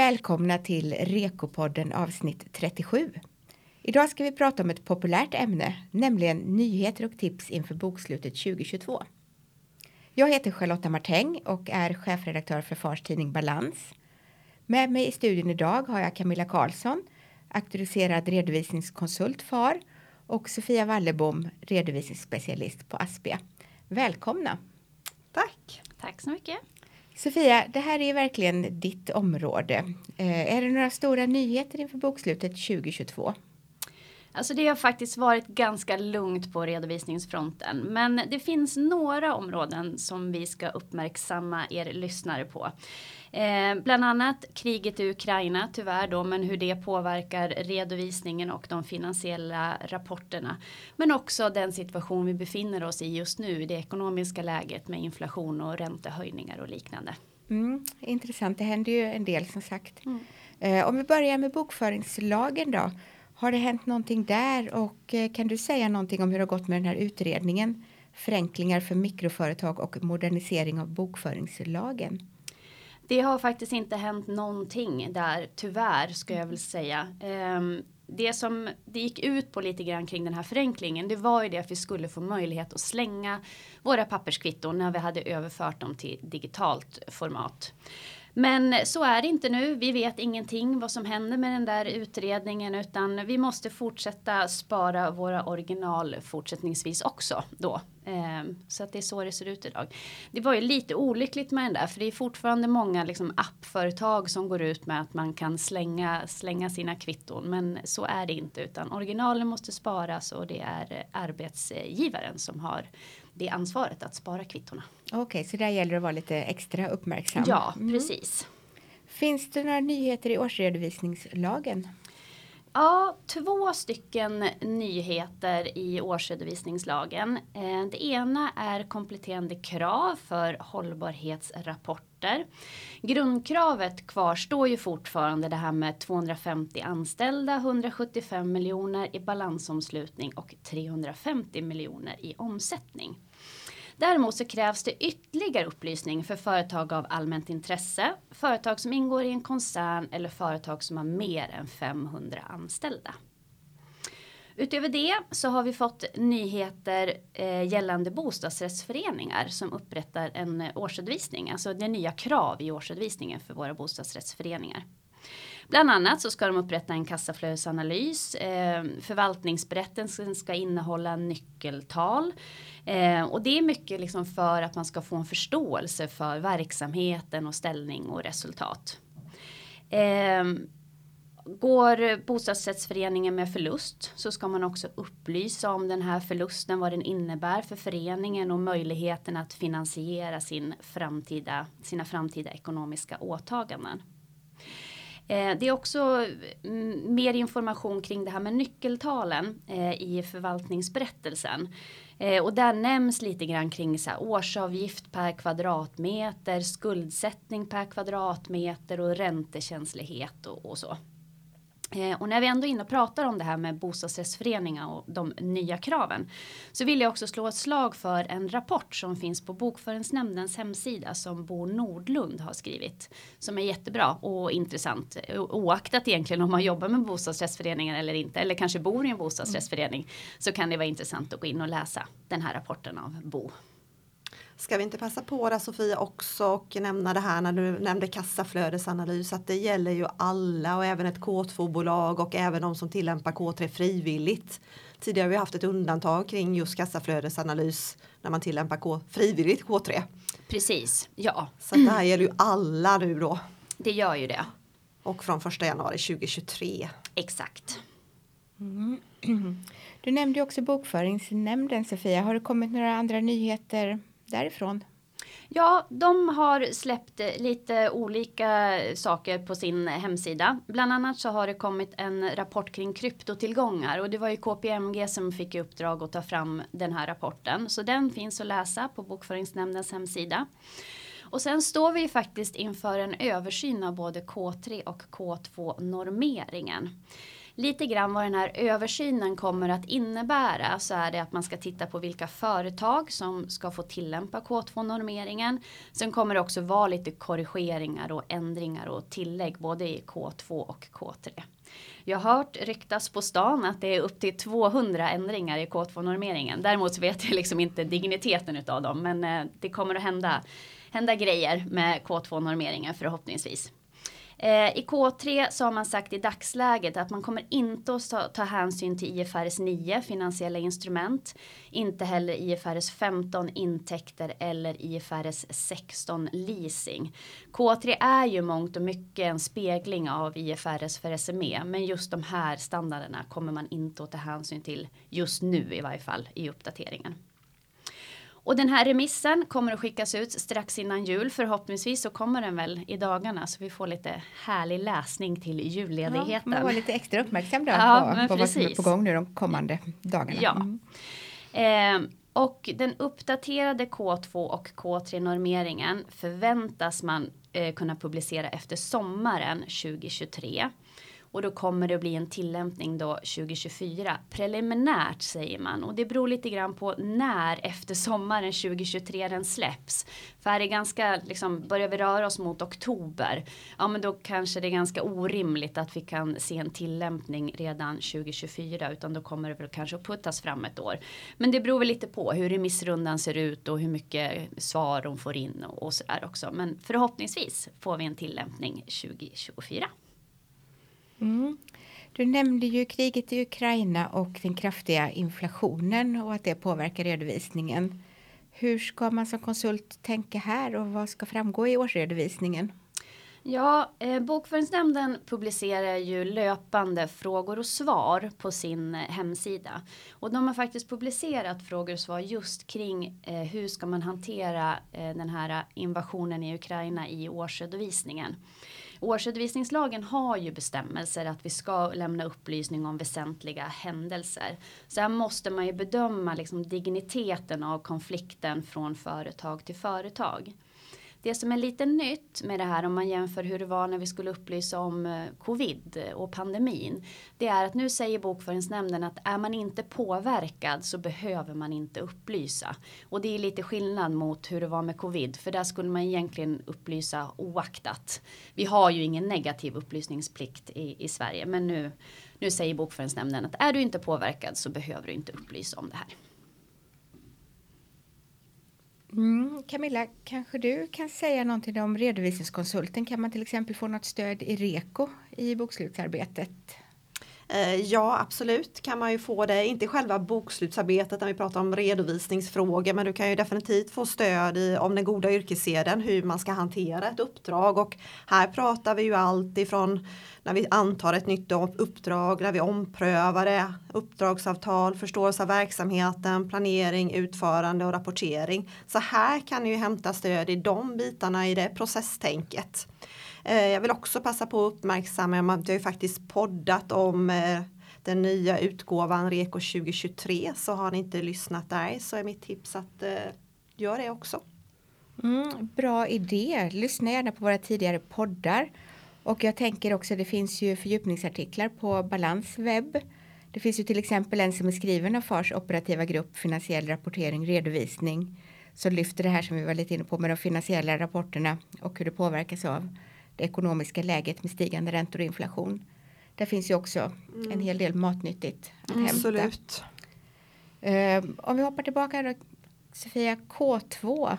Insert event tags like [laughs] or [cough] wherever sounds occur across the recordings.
välkomna till Rekopodden avsnitt 37. Idag ska vi prata om ett populärt ämne, nämligen nyheter och tips inför bokslutet 2022. Jag heter Charlotta Martäng och är chefredaktör för Fars tidning Balans. Med mig i studion idag har jag Camilla Karlsson, auktoriserad redovisningskonsult FAR och Sofia Wallebom, redovisningsspecialist på Aspia. Välkomna! Tack! Tack så mycket! Sofia, det här är verkligen ditt område. Eh, är det några stora nyheter inför bokslutet 2022? Alltså det har faktiskt varit ganska lugnt på redovisningsfronten. Men det finns några områden som vi ska uppmärksamma er lyssnare på. Eh, bland annat kriget i Ukraina tyvärr då, men hur det påverkar redovisningen och de finansiella rapporterna. Men också den situation vi befinner oss i just nu, det ekonomiska läget med inflation och räntehöjningar och liknande. Mm, intressant, det händer ju en del som sagt. Mm. Eh, om vi börjar med bokföringslagen då. Har det hänt någonting där och eh, kan du säga någonting om hur det har gått med den här utredningen? Förenklingar för mikroföretag och modernisering av bokföringslagen. Det har faktiskt inte hänt någonting där, tyvärr ska jag väl säga. Ehm, det som det gick ut på lite grann kring den här förenklingen det var ju det att vi skulle få möjlighet att slänga våra papperskvitton när vi hade överfört dem till digitalt format. Men så är det inte nu. Vi vet ingenting vad som händer med den där utredningen utan vi måste fortsätta spara våra original fortsättningsvis också då. Ehm, så att det är så det ser ut idag. Det var ju lite olyckligt med den där för det är fortfarande många liksom appföretag som går ut med att man kan slänga, slänga sina kvitton. Men så är det inte utan originalen måste sparas och det är arbetsgivaren som har det ansvaret att spara kvittona. Okej, okay, så där gäller det att vara lite extra uppmärksam. Ja, mm. precis. Finns det några nyheter i årsredovisningslagen? Ja, två stycken nyheter i årsredovisningslagen. Eh, det ena är kompletterande krav för hållbarhetsrapporter. Grundkravet kvarstår ju fortfarande det här med 250 anställda, 175 miljoner i balansomslutning och 350 miljoner i omsättning. Däremot så krävs det ytterligare upplysning för företag av allmänt intresse, företag som ingår i en koncern eller företag som har mer än 500 anställda. Utöver det så har vi fått nyheter eh, gällande bostadsrättsföreningar som upprättar en eh, årsredovisning. Alltså det är nya krav i årsredovisningen för våra bostadsrättsföreningar. Bland annat så ska de upprätta en kassaflödesanalys. Eh, förvaltningsberättelsen ska innehålla nyckeltal. Eh, och det är mycket liksom för att man ska få en förståelse för verksamheten och ställning och resultat. Eh, Går bostadsrättsföreningen med förlust så ska man också upplysa om den här förlusten, vad den innebär för föreningen och möjligheten att finansiera sin framtida, sina framtida ekonomiska åtaganden. Eh, det är också mm, mer information kring det här med nyckeltalen eh, i förvaltningsberättelsen. Eh, och där nämns lite grann kring så här, årsavgift per kvadratmeter, skuldsättning per kvadratmeter och räntekänslighet och, och så. Eh, och när vi ändå är inne och pratar om det här med bostadsrättsföreningar och de nya kraven. Så vill jag också slå ett slag för en rapport som finns på Bokföringsnämndens hemsida som Bo Nordlund har skrivit. Som är jättebra och intressant. Oaktat egentligen om man jobbar med bostadsrättsföreningar eller inte. Eller kanske bor i en bostadsrättsförening. Mm. Så kan det vara intressant att gå in och läsa den här rapporten av Bo. Ska vi inte passa på det Sofia också och nämna det här när du nämnde kassaflödesanalys att det gäller ju alla och även ett K2-bolag och även de som tillämpar K3 frivilligt. Tidigare har vi haft ett undantag kring just kassaflödesanalys när man tillämpar K frivilligt K3. Precis, ja. Så det här gäller ju alla nu då. Det gör ju det. Och från 1 januari 2023. Exakt. Mm. [clears throat] Du nämnde också bokföringsnämnden Sofia. Har det kommit några andra nyheter därifrån? Ja, de har släppt eh, lite olika saker på sin hemsida. Bland annat så har det kommit en rapport kring kryptotillgångar och det var ju KPMG som fick i uppdrag att ta fram den här rapporten. Så den finns att läsa på Bokföringsnämndens hemsida. Och sen står vi faktiskt inför en översyn av både K3 och K2 normeringen. Lite grann vad den här översynen kommer att innebära så är det att man ska titta på vilka företag som ska få tillämpa K2-normeringen. Sen kommer det också vara lite korrigeringar och ändringar och tillägg både i K2 och K3. Jag har hört ryktas på stan att det är upp till 200 ändringar i K2-normeringen. Däremot så vet jag liksom inte digniteten utav dem men eh, det kommer att hända, hända grejer med K2-normeringen förhoppningsvis. Eh, I K3 så har man sagt i dagsläget att man kommer inte att ta hänsyn till IFRS 9 finansiella instrument. Inte heller IFRS 15 intäkter eller IFRS 16 leasing. K3 är ju mångt och mycket en spegling av IFRS för SME men just de här standarderna kommer man inte att ta hänsyn till just nu i varje fall i uppdateringen. Och den här remissen kommer att skickas ut strax innan jul. Förhoppningsvis så kommer den väl i dagarna så vi får lite härlig läsning till julledigheten. Ja, man var lite extra uppmärksam där ja, på, på vad som är på gång nu de kommande dagarna. Ja. Mm. Eh, och den uppdaterade K2 och K3 normeringen förväntas man eh, kunna publicera efter sommaren 2023. Och då kommer det att bli en tillämpning då 2024. Preliminärt säger man och det beror lite grann på när efter sommaren 2023 den släpps. För är det ganska liksom börjar vi röra oss mot oktober. Ja men då kanske det är ganska orimligt att vi kan se en tillämpning redan 2024 utan då kommer det väl kanske att puttas fram ett år. Men det beror väl lite på hur remissrundan ser ut och hur mycket svar de får in och, och sådär också. Men förhoppningsvis får vi en tillämpning 2024. Mm. Du nämnde ju kriget i Ukraina och den kraftiga inflationen och att det påverkar redovisningen. Hur ska man som konsult tänka här och vad ska framgå i årsredovisningen? Ja, eh, Bokföringsnämnden publicerar ju löpande frågor och svar på sin eh, hemsida. Och de har faktiskt publicerat frågor och svar just kring eh, hur ska man hantera eh, den här invasionen i Ukraina i årsredovisningen. Årsredovisningslagen har ju bestämmelser att vi ska lämna upplysning om väsentliga händelser. Så här måste man ju bedöma liksom digniteten av konflikten från företag till företag. Det som är lite nytt med det här om man jämför hur det var när vi skulle upplysa om eh, covid och pandemin. Det är att nu säger bokföringsnämnden att är man inte påverkad så behöver man inte upplysa. Och det är lite skillnad mot hur det var med covid för där skulle man egentligen upplysa oaktat. Vi har ju ingen negativ upplysningsplikt i, i Sverige men nu, nu säger bokföringsnämnden att är du inte påverkad så behöver du inte upplysa om det här. Mm, Camilla, kanske du kan säga någonting om redovisningskonsulten? Kan man till exempel få något stöd i REKO i bokslutsarbetet? Eh, ja, absolut kan man ju få det. Inte själva bokslutsarbetet när vi pratar om redovisningsfrågor, men du kan ju definitivt få stöd i, om den goda yrkesseden, hur man ska hantera ett uppdrag. Och här pratar vi ju allt ifrån när vi antar ett nytt uppdrag, när vi omprövar det, uppdragsavtal, förståelse av verksamheten, planering, utförande och rapportering. Så här kan ni ju hämta stöd i de bitarna i det processtänket. Eh, jag vill också passa på att uppmärksamma att jag ju faktiskt poddat om eh, den nya utgåvan Reko 2023 så har ni inte lyssnat där så är mitt tips att eh, göra det också. Mm, bra idé. Lyssna gärna på våra tidigare poddar. Och jag tänker också det finns ju fördjupningsartiklar på Balans webb. Det finns ju till exempel en som är skriven av FARs operativa grupp finansiell rapportering redovisning som lyfter det här som vi var lite inne på med de finansiella rapporterna och hur det påverkas av det ekonomiska läget med stigande räntor och inflation. Där finns ju också mm. en hel del matnyttigt att mm, hämta. Absolut. Uh, om vi hoppar tillbaka då, Sofia, K2.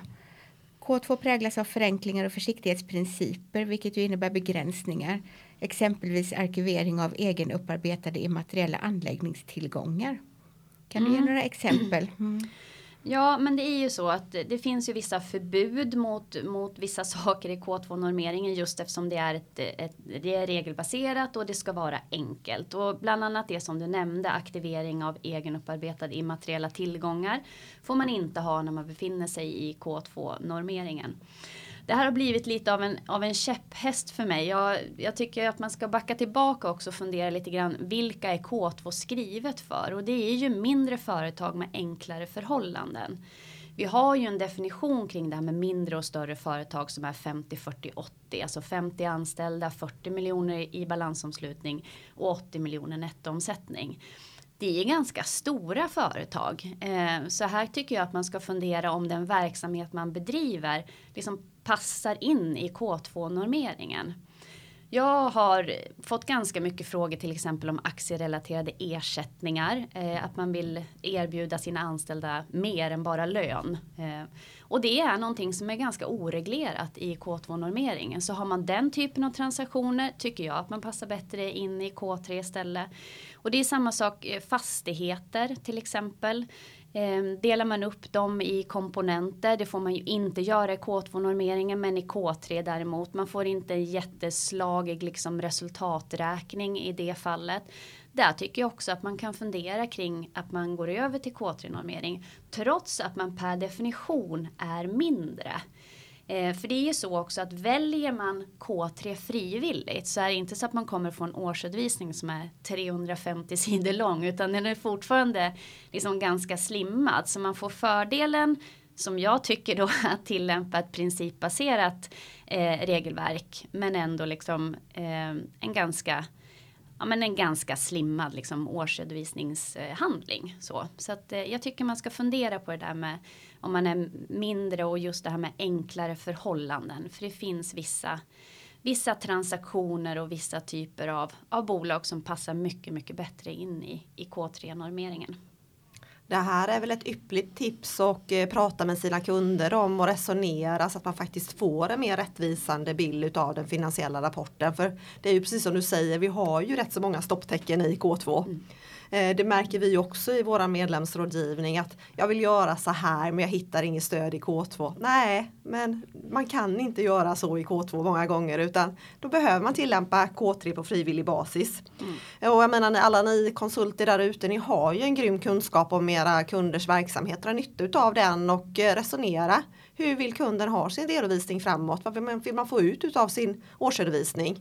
K2 präglas av förenklingar och försiktighetsprinciper vilket ju innebär begränsningar. Exempelvis arkivering av egenupparbetade immateriella anläggningstillgångar. Kan du ge mm. några exempel? Mm. Ja, men det är ju så att det finns ju vissa förbud mot, mot vissa [laughs] saker i K2-normeringen just eftersom det är, ett, ett, det är regelbaserat och det ska vara enkelt. Och bland annat det som du nämnde, aktivering av egenupparbetade immateriella tillgångar får man inte ha när man befinner sig i K2-normeringen det här har blivit lite av en, av en käpphäst för mig. Jag, jag tycker att man ska backa tillbaka också och fundera lite grann. Vilka är K2 skrivet för? Och det är ju mindre företag med enklare förhållanden. Vi har ju en definition kring det här med mindre och större företag som är 50, 40, 80. Alltså 50 anställda, 40 miljoner i balansomslutning och 80 miljoner nettoomsättning det är ganska stora företag. Eh, så här tycker jag att man ska fundera om den verksamhet man bedriver liksom passar in i K2-normeringen. Jag har fått ganska mycket frågor till exempel om aktierelaterade ersättningar. Eh, att man vill erbjuda sina anställda mer än bara lön. Eh, och det är någonting som är ganska oreglerat i K2-normeringen. Så har man den typen av transaktioner tycker jag att man passar bättre in i K3 istället. Och det är samma sak eh, fastigheter till exempel. Ehm, delar man upp dem i komponenter, det får man ju inte göra i K2-normeringen men i K3 däremot. Man får inte en jätteslagig liksom resultaträkning i det fallet. Där tycker jag också att man kan fundera kring att man går över till K3-normering trots att man per definition är mindre. Eh, för det är ju så också att väljer man K3 frivilligt så är det inte så att man kommer få en årsredovisning som är 350 sidor lång utan den är fortfarande liksom ganska slimmad så man får fördelen som jag tycker då [laughs] att tillämpa ett principbaserat eh, regelverk men ändå liksom eh, en ganska ja, men en ganska slimmad liksom, årsredovisningshandling. Så, så att, eh, jag tycker man ska fundera på det där med om man är mindre och just det här med enklare förhållanden. För det finns vissa, vissa transaktioner och vissa typer av, av bolag som passar mycket, mycket bättre in i, i K3-normeringen. Det här är väl ett yppligt tips och eh, prata med sina kunder om och resonera så att man faktiskt får en mer rättvisande bild av den finansiella rapporten. För det är ju precis som du säger, vi har ju rätt så många stopptecken i K2. Mm. Eh, det märker vi också i våra medlemsrådgivning att jag vill göra så här men jag hittar inget stöd i K2. Nej, men man kan inte göra så i K2 många gånger utan då behöver man tillämpa K3 på frivillig basis. Mm. Och jag menar alla ni konsulter där ute, ni har ju en grym kunskap om era kunders verksamhet. Dra nytta av den och eh, resonera. Hur vill kunden ha sin redovisning framåt? Vad vill man få ut av sin årsredovisning?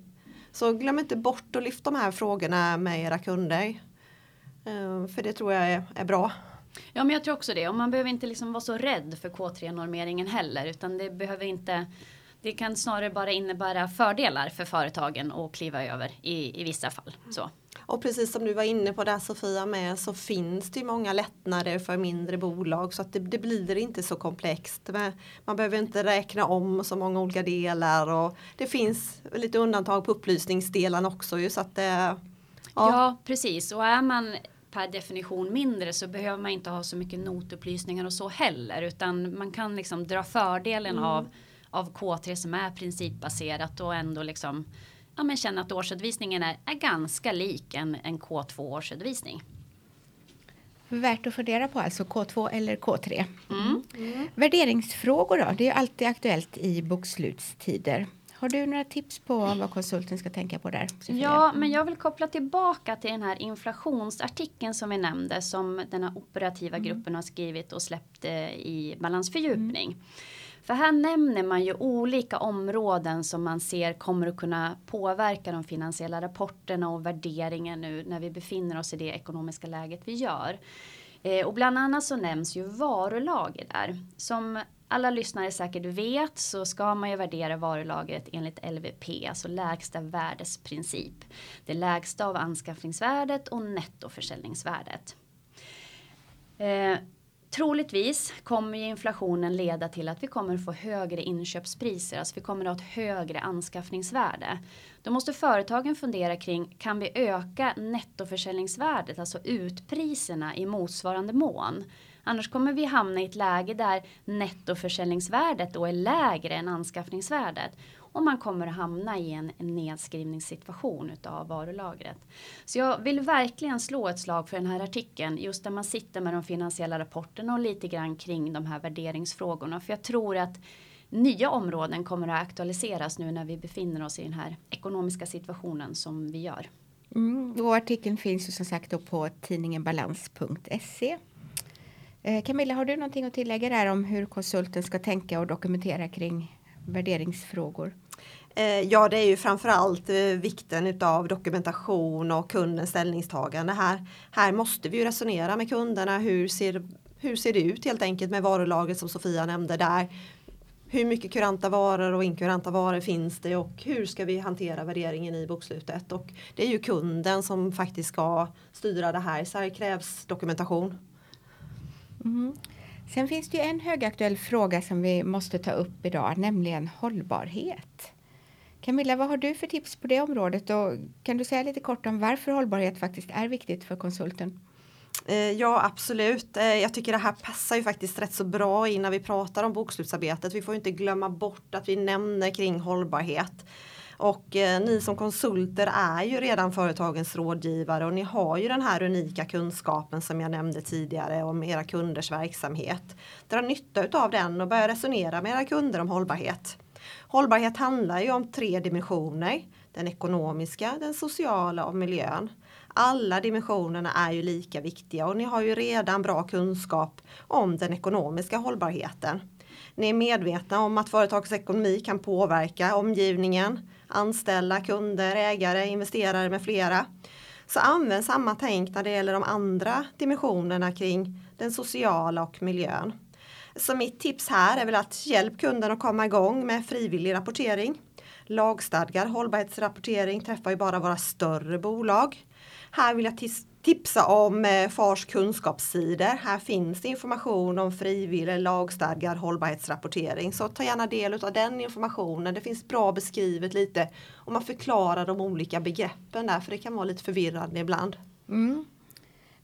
Så glöm inte bort att lyfta de här frågorna med era kunder. Eh, för det tror jag är, är bra. Ja men jag tror också det och man behöver inte liksom vara så rädd för K3-normeringen heller utan det behöver inte det kan snarare bara innebära fördelar för företagen att kliva över i, i vissa fall. Så. Och precis som du var inne på där Sofia med så finns det många lättnader för mindre bolag så att det, det blir inte så komplext. Man behöver inte räkna om så många olika delar och det finns lite undantag på upplysningsdelen också ju så att det, ja. ja precis och är man per definition mindre så behöver man inte ha så mycket notupplysningar och så heller utan man kan liksom dra fördelen mm. av, av K3 som är principbaserat och ändå liksom ja, men känna att årsredovisningen är, är ganska lik en, en K2 årsredovisning. Värt att fundera på alltså K2 eller K3. Mm. Mm. Värderingsfrågor då, det är alltid aktuellt i bokslutstider. Har du några tips på vad konsulten ska tänka på där? Sofia? Ja, men jag vill koppla tillbaka till den här inflationsartikeln som vi nämnde som den här operativa mm. gruppen har skrivit och släppt eh, i balansfördjupning. Mm. För här nämner man ju olika områden som man ser kommer att kunna påverka de finansiella rapporterna och värderingen nu när vi befinner oss i det ekonomiska läget vi gör. Eh, och bland annat så nämns ju varulager där. Som alla lyssnare säkert vet så ska man ju värdera varulagret enligt LVP, alltså lägsta värdesprincip. Det lägsta av anskaffningsvärdet och nettoförsäljningsvärdet. Eh, troligtvis kommer inflationen leda till att vi kommer få högre inköpspriser, alltså vi kommer att ha ett högre anskaffningsvärde. Då måste företagen fundera kring, kan vi öka nettoförsäljningsvärdet, alltså utpriserna i motsvarande mån? Annars kommer vi hamna i ett läge där nettoförsäljningsvärdet då är lägre än anskaffningsvärdet. Och man kommer att hamna i en, nedskrivningssituation utav varulagret. Så jag vill verkligen slå ett slag för den här artikeln. Just där man sitter med de finansiella rapporterna och lite grann kring de här värderingsfrågorna. För jag tror att nya områden kommer att aktualiseras nu när vi befinner oss i den här ekonomiska situationen som vi gör. Mm, och artikeln finns ju som sagt då på tidningen balans.se. Eh, Camilla, har du någonting att tillägga där om hur konsulten ska tänka och dokumentera kring värderingsfrågor? Eh, ja, det är ju framförallt eh, vikten utav dokumentation och kundens ställningstagande här. Här måste vi ju resonera med kunderna. Hur ser, hur ser det ut helt enkelt med varulagret som Sofia nämnde där? Hur mycket kuranta varor och inkuranta varor finns det och hur ska vi hantera värderingen i bokslutet? Och det är ju kunden som faktiskt ska styra det här så här krävs dokumentation. Mm. Sen finns det ju en högaktuell fråga som vi måste ta upp idag, nämligen hållbarhet. Camilla, vad har du för tips på det området och kan du säga lite kort om varför hållbarhet faktiskt är viktigt för konsulten? Eh, ja absolut. Eh, jag tycker det här passar ju faktiskt rätt så bra in när vi pratar om bokslutsarbetet. Vi får inte glömma bort att vi nämner kring hållbarhet. Och eh, ni som konsulter är ju redan företagens rådgivare och ni har ju den här unika kunskapen som jag nämnde tidigare om era kunders verksamhet. Dra nytta av den och börja resonera med era kunder om hållbarhet. Hållbarhet handlar ju om tre dimensioner. Den ekonomiska, den sociala och miljön. Alla dimensionerna är ju lika viktiga och ni har ju redan bra kunskap om den ekonomiska hållbarheten. Ni är medvetna om att företagsekonomi kan påverka omgivningen, anställda, kunder, ägare, investerare med flera. Så använd samma tänk när det gäller de andra dimensionerna kring den sociala och miljön. Så mitt tips här är väl att hjälp kunden att komma igång med frivillig rapportering. Lagstadgad hållbarhetsrapportering träffar ju bara våra större bolag. Här vill jag tipsa om eh, FARs kunskapssidor. Här finns information om frivillig lagstadgad hållbarhetsrapportering. Så ta gärna del av den informationen. Det finns bra beskrivet lite och man förklarar de olika begreppen där för det kan vara lite förvirrande ibland. Mm.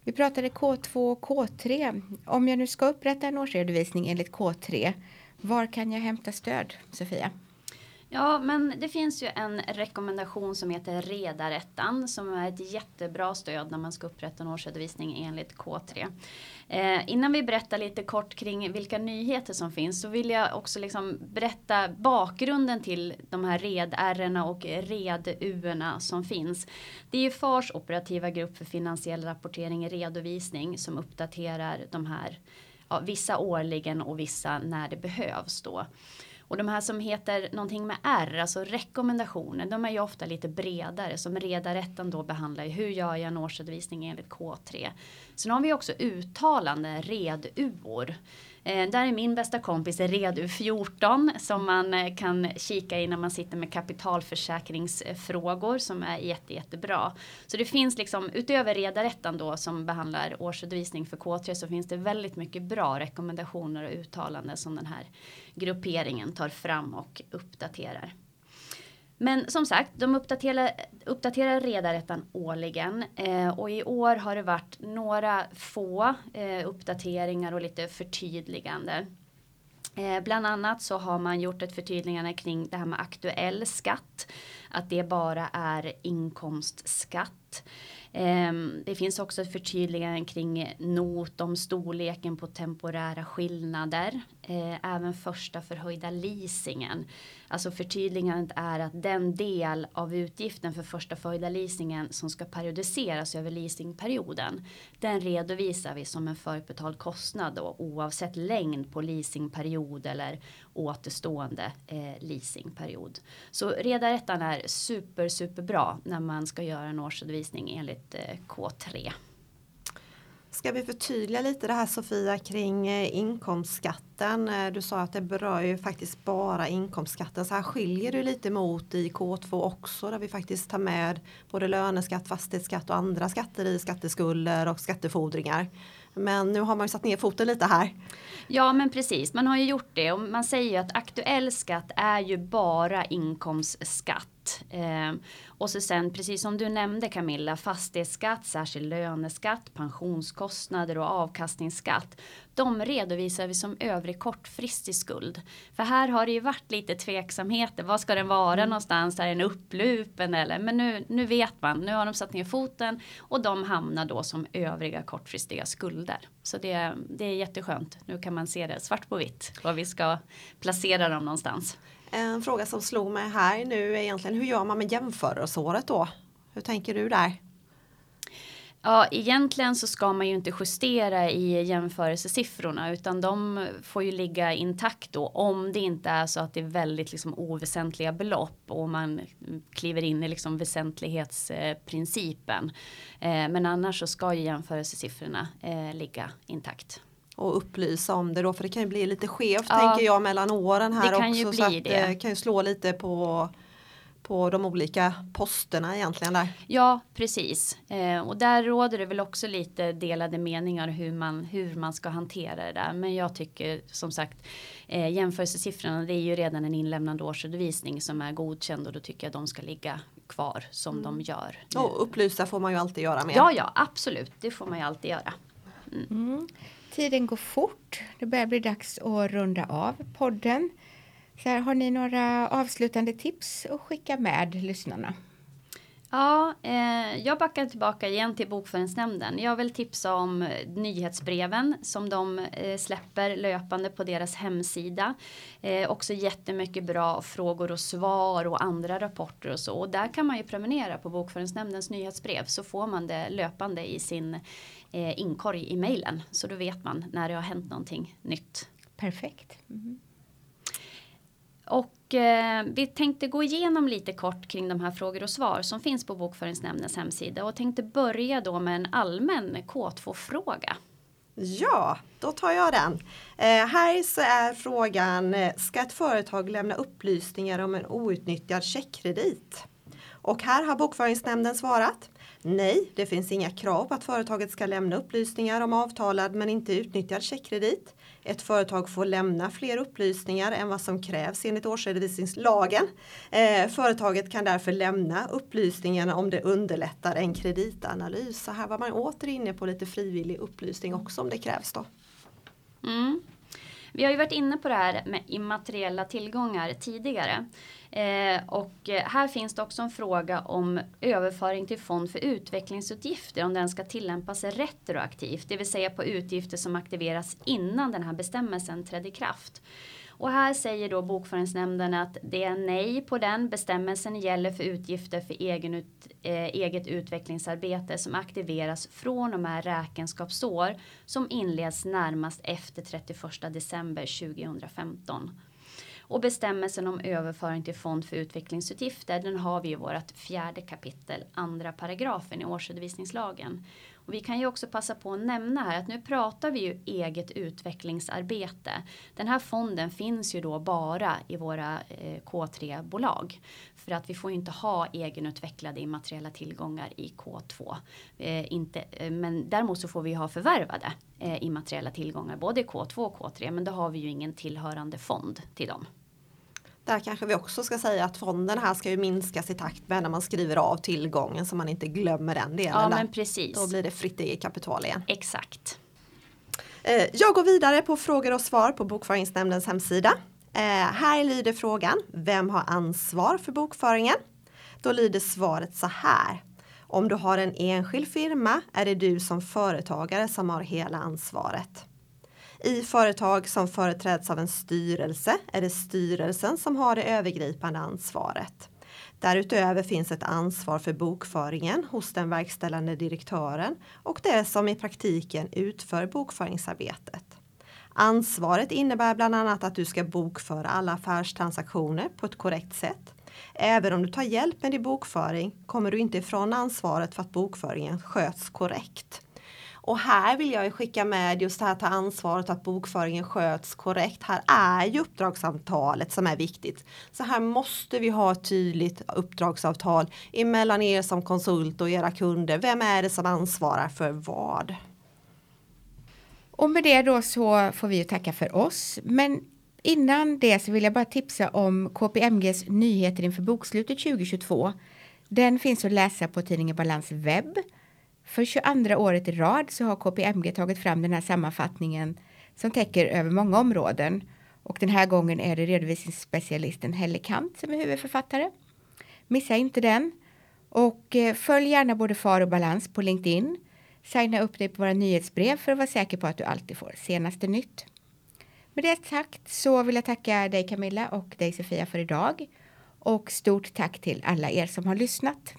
Vi pratade K2 och K3. Om jag nu ska upprätta en årsredovisning enligt K3, var kan jag hämta stöd, Sofia? Ja, men det finns ju en rekommendation som heter Redarättan som är ett jättebra stöd när man ska upprätta en årsredovisning enligt K3. Eh, innan vi berättar lite kort kring vilka nyheter som finns så vill jag också liksom berätta bakgrunden till de här red och red som finns. Det är ju FARs operativa grupp för finansiell rapportering och redovisning som uppdaterar de här ja, vissa årligen och vissa när det behövs då. Och de här som heter någonting med R, alltså rekommendationer, de är ju ofta lite bredare. Som redarätten då behandlar hur gör jag en årsredovisning enligt K3. Sen har vi också uttalande, reduor. Eh, där är min bästa kompis Redu 14 som man eh, kan kika i när man sitter med kapitalförsäkringsfrågor som är jätte, jättebra. Så det finns liksom utöver Redarettan då som behandlar årsredovisning för K3 så finns det väldigt mycket bra rekommendationer och uttalanden som den här grupperingen tar fram och uppdaterar. Men som sagt, de uppdaterar, uppdaterar redarätten årligen eh, och i år har det varit några få eh, uppdateringar och lite förtydligande. Eh, bland annat så har man gjort ett förtydligande kring det här med aktuell skatt. Att det bara är inkomstskatt. Ehm, det finns också ett förtydligande kring not om storleken på temporära skillnader. Eh, även första förhöjda leasingen. Alltså förtydligandet är att den del av utgiften för första förhöjda leasingen som ska periodiseras över leasingperioden. Den redovisar vi som en förutbetald kostnad då, oavsett längd på leasingperiod eller återstående eh, leasingperiod. Så redarättan är super super bra när man ska göra en årsredovisning enligt eh, K3. Ska vi förtydliga lite det här Sofia kring eh, inkomstskatten? Eh, du sa att det berör ju faktiskt bara inkomstskatten. Så här skiljer det lite mot i K2 också där vi faktiskt tar med både löneskatt, fastighetsskatt och andra skatter i skatteskulder och skattefordringar. Men nu har man ju satt ner foten lite här. Ja men precis, man har ju gjort det och man säger ju att aktuell skatt är ju bara inkomstskatt. Eh, och så sen precis som du nämnde Camilla, fastighetsskatt, särskild löneskatt, pensionskostnader och avkastningsskatt. De redovisar vi som övrig kortfristig skuld. För här har det ju varit lite tveksamheter. Vad ska den vara mm. någonstans? Är den upplupen eller? Men nu, nu vet man. Nu har de satt ner foten och de hamnar då som övriga kortfristiga skulder. Så det, det är jätteskönt. Nu kan man se det svart på vitt var vi ska placera dem någonstans. En fråga som slog mig här nu är egentligen hur gör man med jämförelseåret då? Hur tänker du där? Ja, egentligen så ska man ju inte justera i jämförelsesiffrorna utan de får ju ligga intakt då om det inte är så att det är väldigt liksom oväsentliga belopp och man kliver in i liksom väsentlighetsprincipen. Eh, men annars så ska ju jämförelsesiffrorna eh, ligga intakt och upplysa om det då för det kan ju bli lite skevt ja, tänker jag mellan åren här det kan också. Ju bli så att det kan ju slå lite på på de olika posterna egentligen där. Ja precis eh, och där råder det väl också lite delade meningar hur man hur man ska hantera det där. Men jag tycker som sagt eh, jämförelsesiffrorna det är ju redan en inlämnande årsredovisning som är godkänd och då tycker jag de ska ligga kvar som mm. de gör. Nu. Och upplysa får man ju alltid göra med. Ja ja absolut det får man ju alltid göra. Mm. Mm. Tiden går fort. Det börjar bli dags att runda av podden. Så här, har ni några avslutande tips att skicka med lyssnarna? Ja, eh, jag backar tillbaka igen till Bokföringsnämnden. Jag vill tipsa om nyhetsbreven som de eh, släpper löpande på deras hemsida. Eh, också jättemycket bra frågor och svar och andra rapporter och så. Och där kan man ju prenumerera på Bokföringsnämndens nyhetsbrev så får man det löpande i sin eh, inkorg i mejlen. Så då vet man när det har hänt någonting nytt. Perfekt. Mm. Och eh, vi tänkte gå igenom lite kort kring de här frågor och svar som finns på Bokföringsnämndens hemsida och tänkte börja då med en allmän K2-fråga. Ja, då tar jag den. Eh, här så är frågan, eh, ska ett företag lämna upplysningar om en outnyttjad checkkredit? Och här har Bokföringsnämnden svarat. Nej, det finns inga krav på att företaget ska lämna upplysningar om avtalad men inte utnyttjad checkkredit. Ett företag får lämna fler upplysningar än vad som krävs enligt årsredovisningslagen. Eh, företaget kan därför lämna upplysningarna om det underlättar en kreditanalys. Så här var man åter inne på lite frivillig upplysning också om det krävs då. Mm. Vi har ju varit inne på det här med immateriella tillgångar tidigare. Eh, och eh, här finns det också en fråga om överföring till fond för utvecklingsutgifter om den ska tillämpas retroaktivt, det vill säga på utgifter som aktiveras innan den här bestämmelsen trädde i kraft. Och här säger då bokföringsnämnden att det är nej på den. Bestämmelsen gäller för utgifter för egen ut, eh, eget utvecklingsarbete som aktiveras från och med räkenskapsår som inleds närmast efter 31 december 2015. Och bestämmelsen om överföring till fond för utvecklingsutgifter den har vi i vårt fjärde kapitel andra paragrafen i årsredovisningslagen. Och vi kan ju också passa på att nämna här att nu pratar vi ju eget utvecklingsarbete. Den här fonden finns ju då bara i våra eh, K3-bolag. För att vi får ju inte ha egenutvecklade immateriella tillgångar i K2. Eh, inte, eh, men däremot så får vi ha förvärvade eh, immateriella tillgångar både i K2 och K3. Men då har vi ju ingen tillhörande fond till dem. Där kanske vi också ska säga att fonden här ska ju minskas i takt med när man skriver av tillgången så man inte glömmer den delen. Ja, men precis. Då blir det fritt eget kapital igen. Exakt. Eh, jag går vidare på frågor och svar på Bokföringsnämndens hemsida. Eh, här lyder frågan, vem har ansvar för bokföringen? Då lyder svaret så här. Om du har en enskild firma är det du som företagare som har hela ansvaret. I företag som företräds av en styrelse är det styrelsen som har det övergripande ansvaret. Därutöver finns ett ansvar för bokföringen hos den verkställande direktören och det som i praktiken utför bokföringsarbetet. Ansvaret innebär bland annat att du ska bokföra alla affärstransaktioner på ett korrekt sätt. Även om du tar hjälp med din bokföring kommer du inte ifrån ansvaret för att bokföringen sköts korrekt. Och här vill jag skicka med just det här ta ansvaret att bokföringen sköts korrekt. Här är ju uppdragsavtalet som är viktigt. Så här måste vi ha ett tydligt uppdragsavtal emellan er som konsult och era kunder. Vem är det som ansvarar för vad? Och med det då så får vi ju tacka för oss. Men innan det så vill jag bara tipsa om KPMGs nyheter inför bokslutet 2022. Den finns att läsa på tidningen Balans webb för 22 året i rad så har KPMG tagit fram den här sammanfattningen som täcker över många områden. Och den här gången är det redovisningsspecialisten Helle Kant som är huvudförfattare. Missa inte den. Och eh, följ gärna både FAR och Balans på LinkedIn. Signa upp dig på våra nyhetsbrev för att vara säker på att du alltid får senaste nytt. Med det sagt så vill jag tacka dig Camilla och dig Sofia för idag. Och stort tack till alla er som har lyssnat.